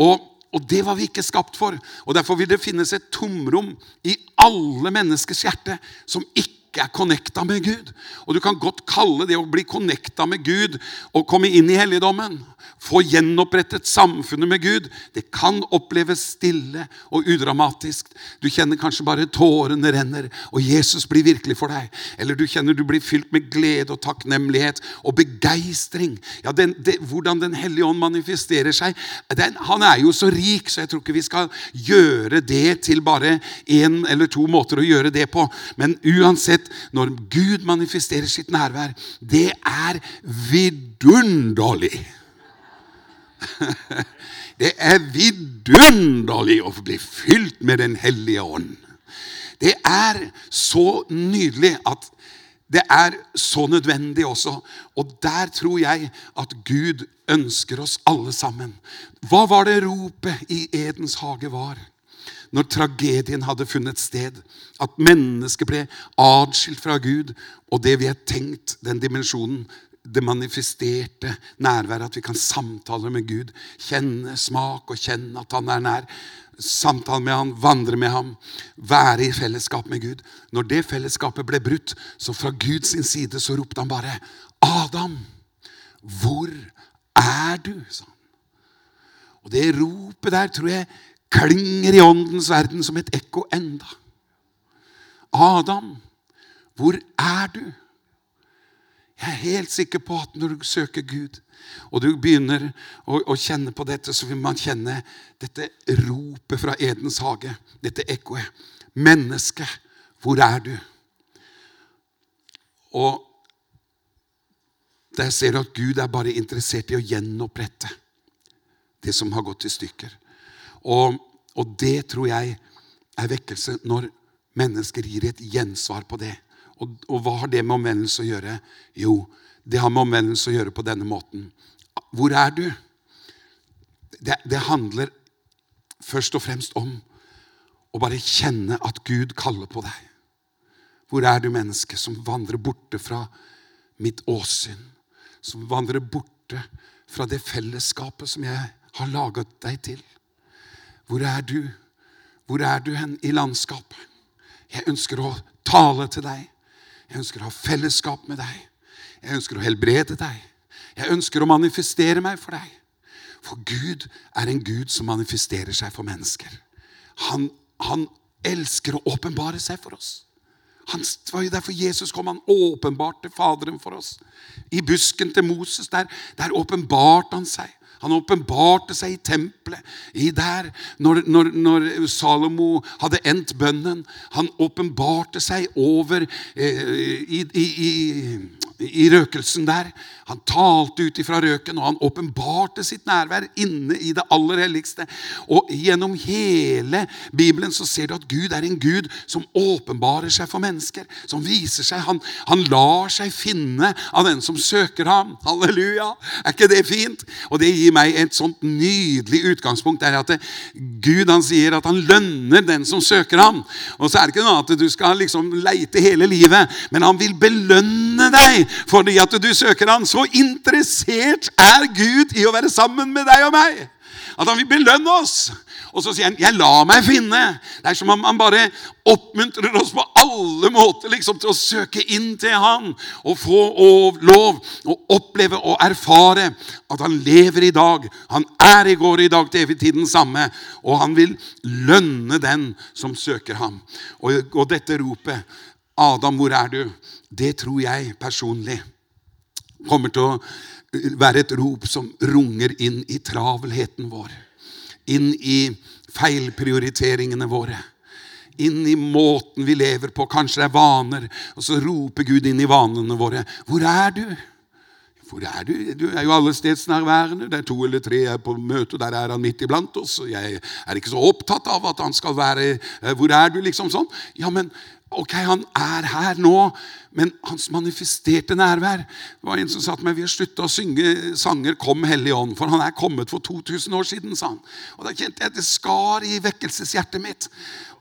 Og, og det var vi ikke skapt for. Og Derfor vil det finnes et tomrom i alle menneskers hjerte som ikke er connecta med Gud. Og Du kan godt kalle det å bli connecta med Gud og komme inn i helligdommen få gjenopprettet samfunnet med Gud, det kan oppleves stille og udramatisk. Du kjenner kanskje bare tårene renner, og Jesus blir virkelig for deg. Eller du kjenner du blir fylt med glede og takknemlighet og begeistring. Ja, den, det, hvordan Den hellige ånd manifesterer seg. Den, han er jo så rik, så jeg tror ikke vi skal gjøre det til bare én eller to måter å gjøre det på. Men uansett, når Gud manifesterer sitt nærvær, det er vidunderlig. [LAUGHS] Det er vidunderlig å bli fylt med Den hellige ånd. Det er så nydelig at det er så nødvendig også. Og der tror jeg at Gud ønsker oss alle sammen. Hva var det ropet i Edens hage var? Når tragedien hadde funnet sted. At mennesket ble atskilt fra Gud. Og det vi har tenkt, den dimensjonen, det manifesterte nærværet, at vi kan samtale med Gud. Kjenne smak og kjenne at han er nær. Samtale med ham, vandre med ham, være i fellesskap med Gud. Når det fellesskapet ble brutt, så fra Guds side så ropte han bare 'Adam, hvor er du?' sa han. Og det ropet der tror jeg klinger i åndens verden som et ekko enda. Adam, hvor er du? Jeg er helt sikker på at når du søker Gud, og du begynner å, å, kjenne på dette, så vil man kjenne dette ropet fra Edens hage, dette ekkoet. Menneske, hvor er du? Og der ser du at Gud er bare interessert i å gjenopprette det som har gått i stykker. Og, og det tror jeg er vekkelse når mennesker gir et gjensvar på det. Og, og hva har det med omvendelse å gjøre? Jo, det har med omvendelse å gjøre på denne måten. Hvor er du? Det, det handler først og fremst om å bare kjenne at Gud kaller på deg. Hvor er du, menneske som vandrer borte fra mitt åsyn? Som vandrer borte fra det fellesskapet som jeg har laget deg til? Hvor er du? Hvor er du hen i landskapet? Jeg ønsker å tale til deg. Jeg ønsker å ha fellesskap med deg. Jeg ønsker å helbrede deg. Jeg ønsker å manifestere meg for deg. For Gud er en Gud som manifesterer seg for mennesker. Han, han elsker å åpenbare seg for oss. Han, det var jo derfor Jesus kom. Han åpenbarte Faderen for oss. I busken til Moses der, der åpenbarte han seg. Han åpenbarte seg i tempelet. I der, når, når, når, Salomo hadde endt bønnen. Han åpenbarte seg over eh, i, i, i i røkelsen der. Han talte ut ifra røken, og han åpenbarte sitt nærvær inne i det aller helligste. Og gjennom hele Bibelen så ser du at Gud er en Gud som åpenbarer seg for mennesker. Som viser seg. Han, han lar seg finne av den som søker ham. [LAUGHS] Halleluja! Er ikke det fint? Og det gir meg et sånt nydelig utgangspunkt. Er at det, Gud han sier at han lønner den som søker ham. Og så er det ikke noe at du skal liksom leite hele livet, men han vil belønne deg fordi at du søker han. Så interessert er Gud i å være sammen med deg og meg. At han vil belønne oss. Og så sier han 'jeg lar meg finne'. Det er som om han bare oppmuntrer oss på alle måter liksom, til å søke inn til han og få lov å oppleve og erfare at han lever i dag. Han er i går i dag til evig tid den samme. Og han vil lønne den som søker ham. Og, og dette ropet 'Adam, hvor er du?' Det tror jeg personlig kommer til å være et rop som runger inn i travelheten vår. Inn i feilprioriteringene våre. Inn i måten vi lever på. Kanskje det er vaner. Og så roper Gud inn i vanene våre. Hvor er du? Hvor er du? Du er jo allestedsnærværende. Det er to eller tre er på møte, der er han midt iblant oss. og Jeg er ikke så opptatt av at han skal være eh, Hvor er du? liksom sånn. Ja, men Ok, han er her nå, men hans manifesterte nærvær Det var en som sa til meg vi har slutta å synge sanger 'Kom, Hellige Ånd', for han er kommet for 2000 år siden, sa han. Og Da kjente jeg at det skar i vekkelseshjertet mitt.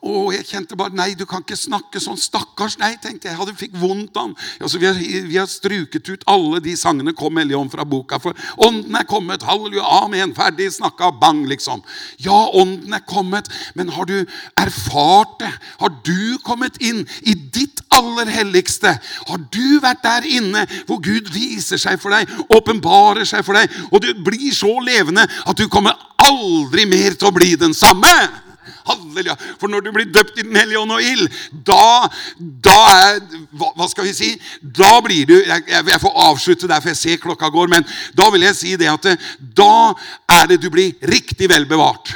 Og jeg kjente bare Nei, du kan ikke snakke sånn. Stakkars nei, tenkte jeg. Jeg fikk vondt av altså, vi, vi har struket ut alle de sangene 'Kom, Hellige Ånd' fra boka. For ånden er kommet. Halleluja, amen. Ferdig snakka. Bang, liksom. Ja, ånden er kommet. Men har du erfart det? Har du kommet inn i ditt aller helligste? Har du vært der inne hvor Gud viser seg for deg, åpenbarer seg for deg, og du blir så levende at du kommer aldri mer til å bli den samme? Halleluja. For når du blir døpt i Den hellige ånd og ild, da, da er hva, hva, skal vi si? Da blir du jeg, jeg, får avslutte der, for jeg ser klokka går. Men da vil jeg si det at da er det du blir riktig vel bevart.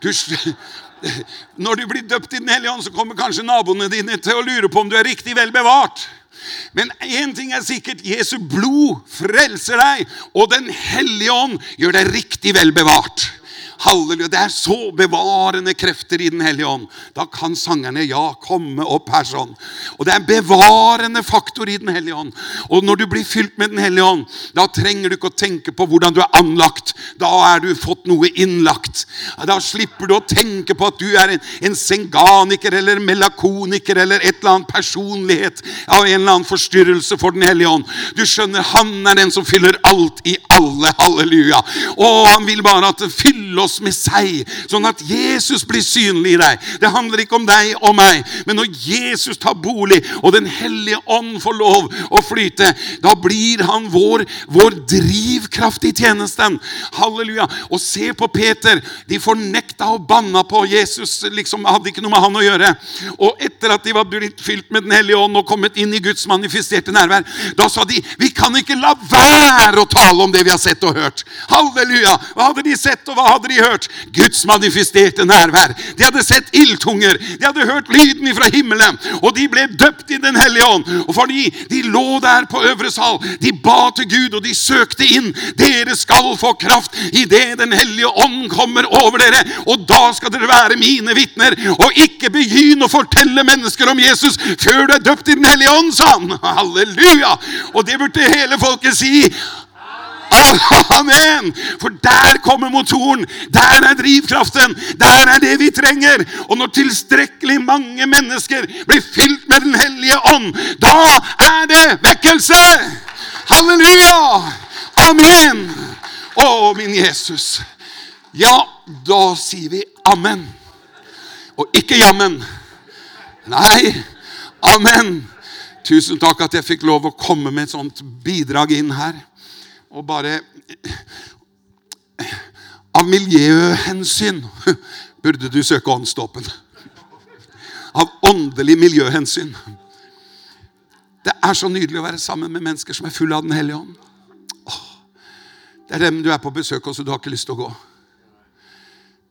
Du, [LAUGHS] når du blir døpt i Den hellige ånd, så kommer kanskje naboene dine til å lure på om du er riktig vel bevart. Men én ting er sikkert. Jesu blod frelser deg, og Den hellige ånd gjør deg riktig vel bevart. Halleluja. Det er så bevarende krefter i Den hellige ånd. Da kan sangerne ja komme opp her sånn. Og det er en bevarende faktor i Den hellige ånd. Og når du blir fylt med Den hellige ånd, da trenger du ikke å tenke på hvordan du er anlagt. Da er du fått noe innlagt. Da slipper du å tenke på at du er en, en senganiker eller melakoniker eller et eller annet personlighet av en eller annen forstyrrelse for Den hellige ånd. Du skjønner, han er den som fyller alt i alle. Halleluja. Og han vil bare at det fyller oss med seg, sånn at Jesus blir synlig i deg. Det handler ikke om deg og meg, men når Jesus tar bolig, og Den hellige ånd får lov å flyte, da blir han vår, vår drivkraft i tjenesten. Halleluja. Og se på Peter. De fornekta og banna på Jesus. liksom Hadde ikke noe med han å gjøre. Og etter at de var blitt fylt med Den hellige ånd og kommet inn i Guds manifesterte nærvær, da sa de vi kan ikke la være å tale om det vi har sett og hørt. Halleluja! Hva hadde de sett, og hva hadde de hørt? Guds manifesterte nærvær. De hadde sett ildtunger. De hadde hørt lyden fra himmelen. Og de ble døpt i Den hellige ånd. Og fordi de lå der på øvre sal, de ba til Gud, og de søkte inn. Dere skal få kraft idet Den hellige ånd kommer over dere. Og da skal dere være mine vitner. Og ikke begynn å fortelle mennesker om Jesus før du er døpt i Den hellige ånd, sa han. Halleluja! Og det burde hele folket si. [LAUGHS] Amen! For der kommer motoren. Der er drivkraften. Der er det vi trenger. Og når tilstrekkelig mange mennesker blir fylt med Den hellige ånd, da er det vekkelse! Halleluja! Amen! Å, min Jesus. Ja, da sier vi amen. Og ikke jammen. Nei, amen. Tusen takk at jeg fikk lov å komme med et sånt bidrag inn her og bare Av miljøhensyn burde du søke åndsdåpen. Av åndelig miljøhensyn. Det er så nydelig å være sammen med mennesker som er fulle av Den hellige ånd. Det er dem du er på besøk hos, og du har ikke lyst til å gå.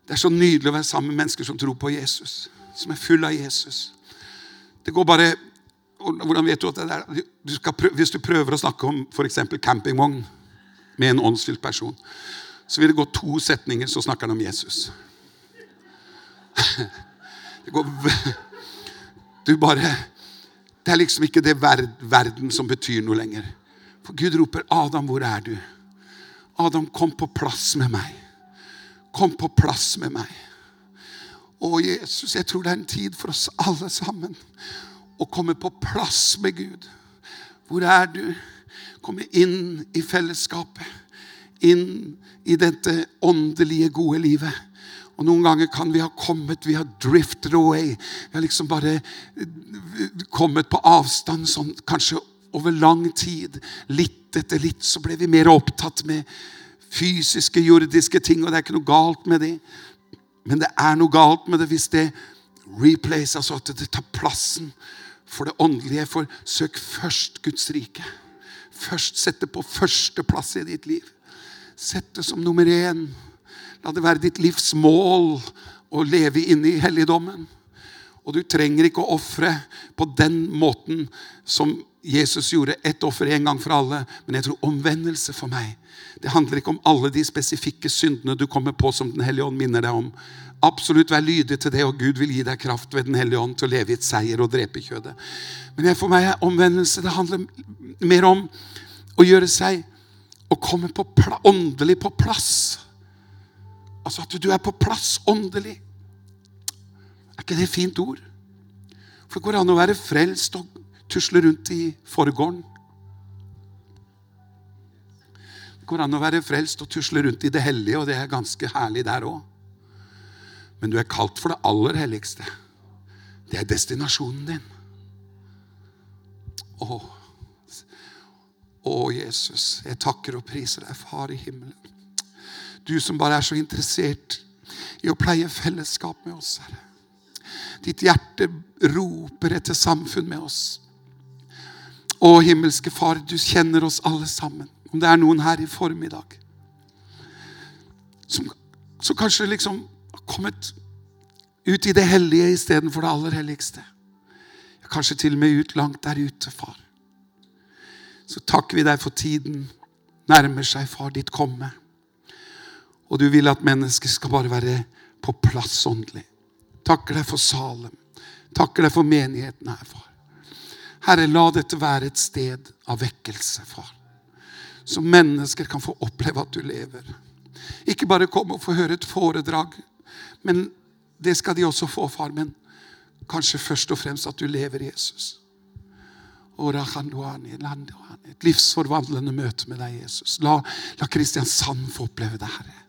Det er så nydelig å være sammen med mennesker som tror på Jesus, som er fulle av Jesus. Det går bare Hvordan vet du at det er du prøve, Hvis du prøver å snakke om f.eks. campingvogn med en åndsfylt person, så vil det gå to setninger, så snakker han om Jesus. [LAUGHS] Det går Du bare Det er liksom ikke det verden som betyr noe lenger. For Gud roper, 'Adam, hvor er du?' Adam, kom på plass med meg. Kom på plass med meg. Å, Jesus, jeg tror det er en tid for oss alle sammen å komme på plass med Gud. Hvor er du? Komme inn i fellesskapet. Inn i dette åndelige, gode livet. Og Noen ganger kan vi ha kommet, vi har drifted away. Vi har liksom bare eh, kommet på avstand sånn kanskje over lang tid. Litt etter litt så ble vi mer opptatt med fysiske, jordiske ting, og det er ikke noe galt med det. Men det er noe galt med det hvis det replays, altså at det tar plassen for det åndelige. For søk først Guds rike. Først sette på førsteplass i ditt liv. Sett det som nummer én. La det være ditt livs mål å leve inne i helligdommen. Og du trenger ikke å ofre på den måten som Jesus gjorde. Ett offer en gang for alle. Men jeg tror omvendelse for meg. Det handler ikke om alle de spesifikke syndene du kommer på som Den hellige ånd minner deg om. Absolutt vær lydig til det, og Gud vil gi deg kraft ved Den hellige ånd til å leve i et seier og drepe kjødet. Men for meg er omvendelse det handler mer om å gjøre seg Å komme på åndelig på plass. Altså at du er på plass åndelig. Er ikke det et fint ord? For det går an å være frelst og tusle rundt i forgården. Det går an å være frelst og tusle rundt i det hellige, og det er ganske herlig der òg. Men du er kalt for det aller helligste. Det er destinasjonen din. Å, å Jesus, jeg takker og priser deg, Far i himmelen. Du som bare er så interessert i å pleie fellesskap med oss, Herre. Ditt hjerte roper etter samfunn med oss. Å, himmelske Far, du kjenner oss alle sammen. Om det er noen her i formiddag som, som kanskje liksom kommet ut i det hellige istedenfor det aller helligste. Kanskje til og med ut langt der ute, far. Så takker vi deg for tiden nærmer seg, far, ditt komme. Og du vil at mennesket skal bare være på plass åndelig. Takker deg for Salem. Takker deg for menigheten her, far. Herre, la dette være et sted av vekkelse, far. Så mennesker kan få oppleve at du lever. Ikke bare komme og få høre et foredrag men det skal de også få, far. Men kanskje først og fremst at du lever Jesus. Et livsforvandlende møte med deg, Jesus. La, la Kristiansand få oppleve det, Herre.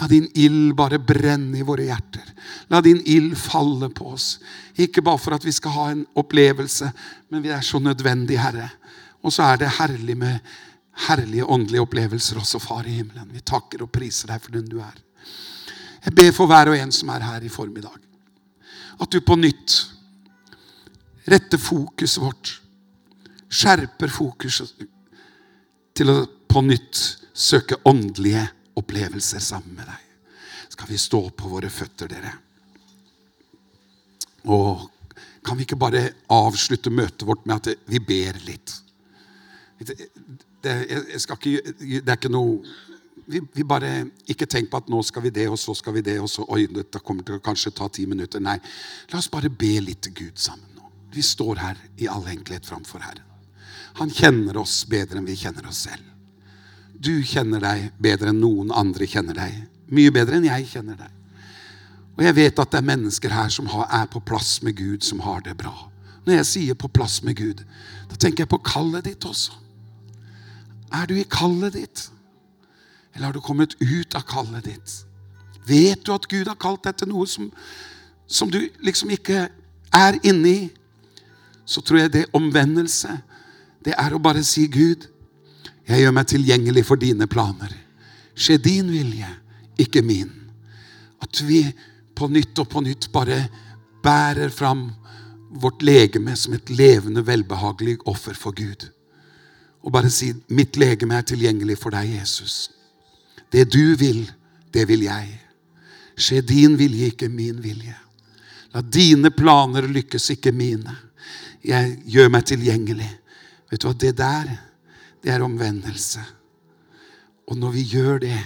La din ild bare brenne i våre hjerter. La din ild falle på oss. Ikke bare for at vi skal ha en opplevelse, men vi er så nødvendig, Herre. Og så er det herlig med herlige åndelige opplevelser også, Far i himmelen. Vi takker og priser deg for den du er. Jeg ber for hver og en som er her i formiddag, at du på nytt retter fokuset vårt, skjerper fokuset til å på nytt søke åndelige opplevelser sammen med deg. Skal vi stå på våre føtter, dere? Og kan vi ikke bare avslutte møtet vårt med at vi ber litt? Det, det, ikke, det er ikke noe vi, vi, bare Ikke tenk på at nå skal vi det, og så skal vi det, og så Oi, dette kommer til å kanskje ta ti minutter. Nei, la oss bare be litt til Gud sammen nå. Vi står her i all enkelhet framfor Herren. Han kjenner oss bedre enn vi kjenner oss selv. Du kjenner deg bedre enn noen andre kjenner deg. Mye bedre enn jeg kjenner deg. Og jeg vet at det er mennesker her som er på plass med Gud, som har det bra. Når jeg sier 'på plass med Gud', da tenker jeg på kallet ditt også. Er du i kallet ditt? Eller har du kommet ut av kallet ditt? Vet du at Gud har kalt deg til noe som, som du liksom ikke er inne i? Så tror jeg det omvendelse, det er å bare si, Gud, jeg gjør meg tilgjengelig for dine planer. Skje din vilje, ikke min. At vi på nytt og på nytt bare bærer fram vårt legeme som et levende, velbehagelig offer for Gud. Og bare si 'Mitt legeme er tilgjengelig for deg, Jesus'. Det du vil, det vil jeg. Skje din vilje, ikke min vilje. La dine planer lykkes, ikke mine. Jeg gjør meg tilgjengelig. Vet du hva, det der, det er omvendelse. Og når vi gjør det,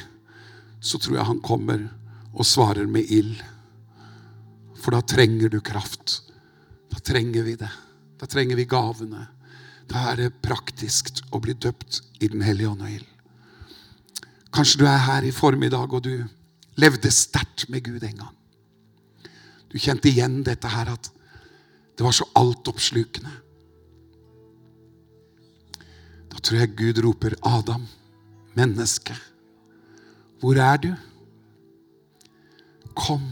så tror jeg han kommer og svarer med ild. For da trenger du kraft. Da trenger vi det. Da trenger vi gavene. Da er det praktisk å bli døpt i Den hellige ånd og ild. Kanskje du er her i formiddag, og du levde sterkt med Gud en gang. Du kjente igjen dette her at det var så altoppslukende. Da tror jeg Gud roper, 'Adam, menneske, hvor er du?' Kom.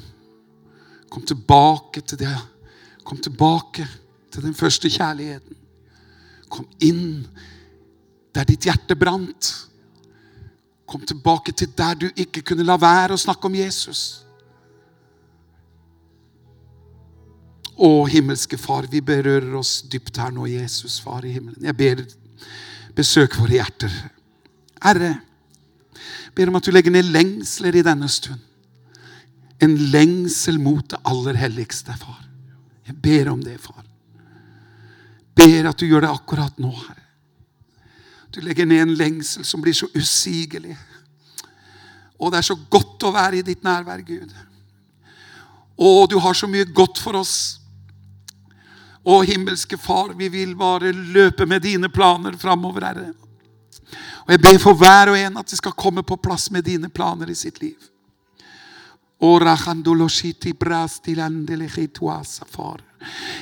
Kom tilbake til det. Kom tilbake til den første kjærligheten. Kom inn der ditt hjerte brant. Kom tilbake til der du ikke kunne la være å snakke om Jesus. Å, himmelske Far, vi berører oss dypt her nå, Jesus, Far i himmelen. Jeg ber, besøk våre hjerter. Herre, ber om at du legger ned lengsler i denne stund en lengsel mot det aller helligste, far. Jeg ber om det, far. Ber at du gjør det akkurat nå, Herre. Du legger ned en lengsel som blir så usigelig. Og det er så godt å være i ditt nærvær, Gud. Og du har så mye godt for oss. Å, himmelske Far, vi vil bare løpe med dine planer framover, Herre. Og jeg ber for hver og en at de skal komme på plass med dine planer i sitt liv.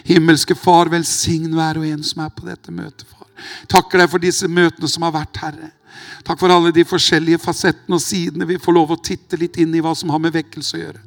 Himmelske Far, velsign hver og en som er på dette møtet, far. Takker deg for disse møtene som har vært, Herre. Takk for alle de forskjellige fasettene og sidene vi får lov å titte litt inn i hva som har med vekkelse å gjøre.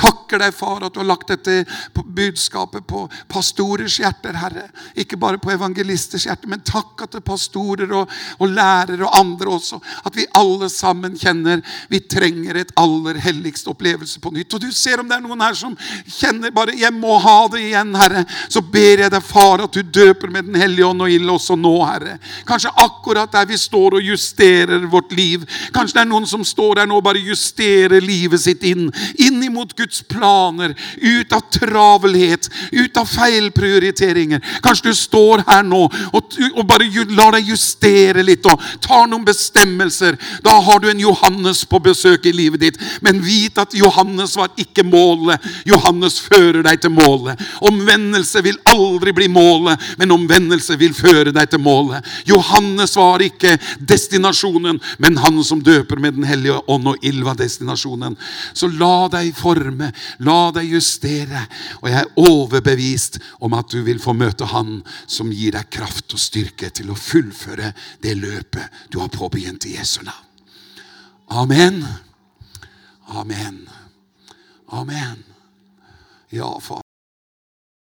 Takker deg, far, at du har lagt dette budskapet på pastorers hjerter, Herre. Ikke bare på evangelisters hjerter, men takk at det er pastorer og, og lærere og andre også. At vi alle sammen kjenner vi trenger et aller helligste opplevelse på nytt. Og du ser om det er noen her som kjenner bare 'Jeg må ha det igjen', Herre. Så ber jeg deg, far, at du døper med Den hellige ånd og ild også nå, Herre. Kanskje akkurat der vi står og justerer justerer vårt liv. Kanskje det er noen som står der nå og bare justerer livet sitt inn. Inn imot Guds planer. Ut av travelhet. Ut av feilprioriteringer. Kanskje du står her nå og, og bare lar deg justere litt og tar noen bestemmelser. Da har du en Johannes på besøk i livet ditt. Men vit at Johannes var ikke målet. Johannes fører deg til målet. Omvendelse vil aldri bli målet, men omvendelse vil føre deg til målet. Johannes var ikke destinasjonen destinasjonen, men han som døper med Den hellige ånd og ild var destinasjonen. Så la deg forme, la deg justere. Og jeg er overbevist om at du vil få møte Han som gir deg kraft og styrke til å fullføre det løpet du har påbegynt i Jesu navn. Amen. Amen. Amen. Ja, far.